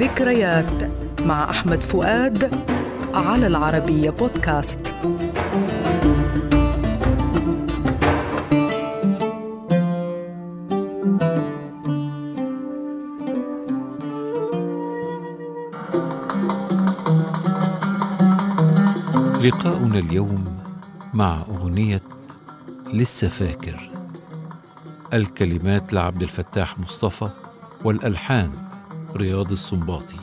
ذكريات مع أحمد فؤاد على العربية بودكاست. لقاؤنا اليوم مع أغنية لسه فاكر. الكلمات لعبد الفتاح مصطفى والألحان رياض السنباطي.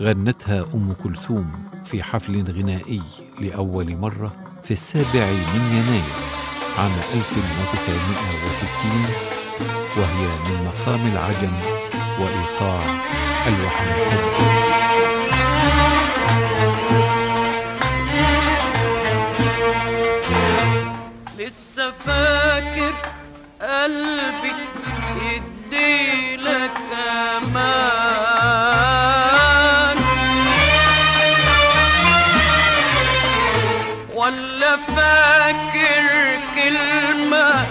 غنتها أم كلثوم في حفل غنائي لأول مرة في السابع من يناير عام 1960 وهي من مقام العجم وإيقاع الوحي القديم لسه فاكر قلبي يديلك أمان فاكر كلمة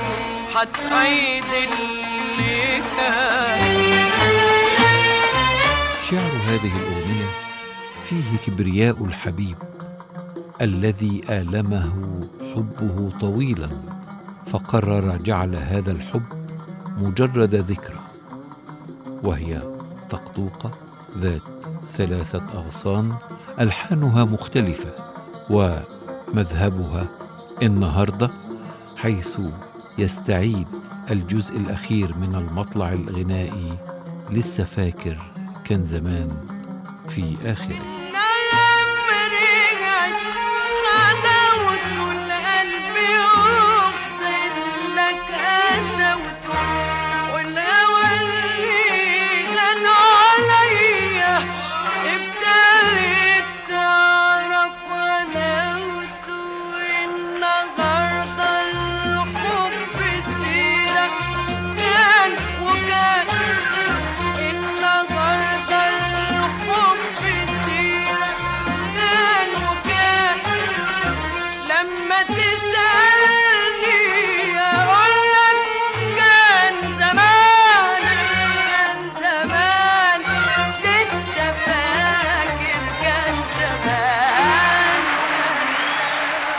هتعيد اللي كان. شعر هذه الأغنية فيه كبرياء الحبيب الذي آلمه حبه طويلا فقرر جعل هذا الحب مجرد ذكرى وهي طقطوقة ذات ثلاثة أغصان ألحانها مختلفة ومذهبها النهارده حيث يستعيد الجزء الأخير من المطلع الغنائي لسه فاكر كان زمان في آخره.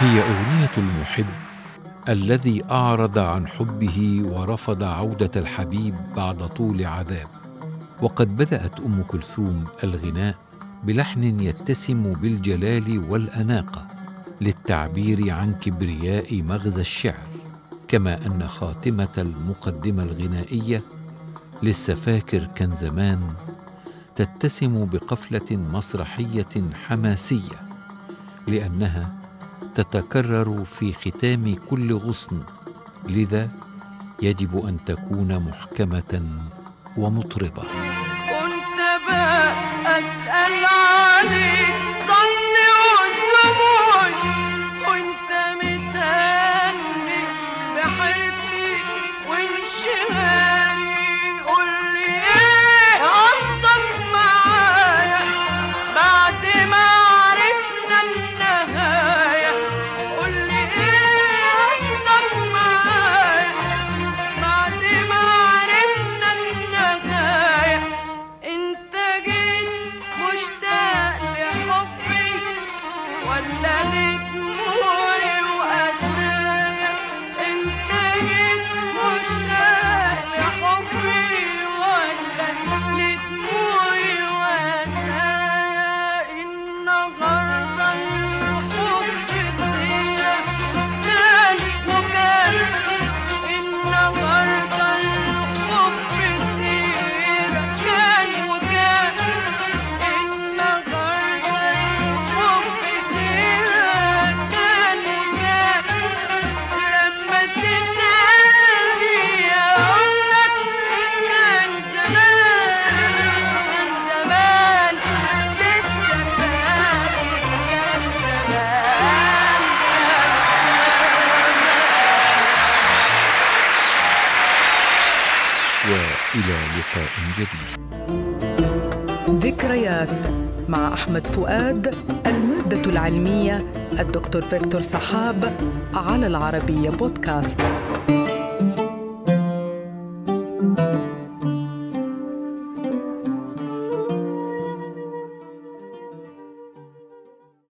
هي أغنية المحب الذي أعرض عن حبه ورفض عودة الحبيب بعد طول عذاب. وقد بدأت أم كلثوم الغناء بلحن يتسم بالجلال والأناقة للتعبير عن كبرياء مغزى الشعر كما أن خاتمة المقدمة الغنائية لسه فاكر كان زمان تتسم بقفلة مسرحية حماسية لأنها تتكرر في ختام كل غصن. لذا يجب أن تكون محكمة ومطربة. والى لقاء جديد. ذكريات مع أحمد فؤاد المادة العلمية الدكتور فيكتور صحاب على العربية بودكاست.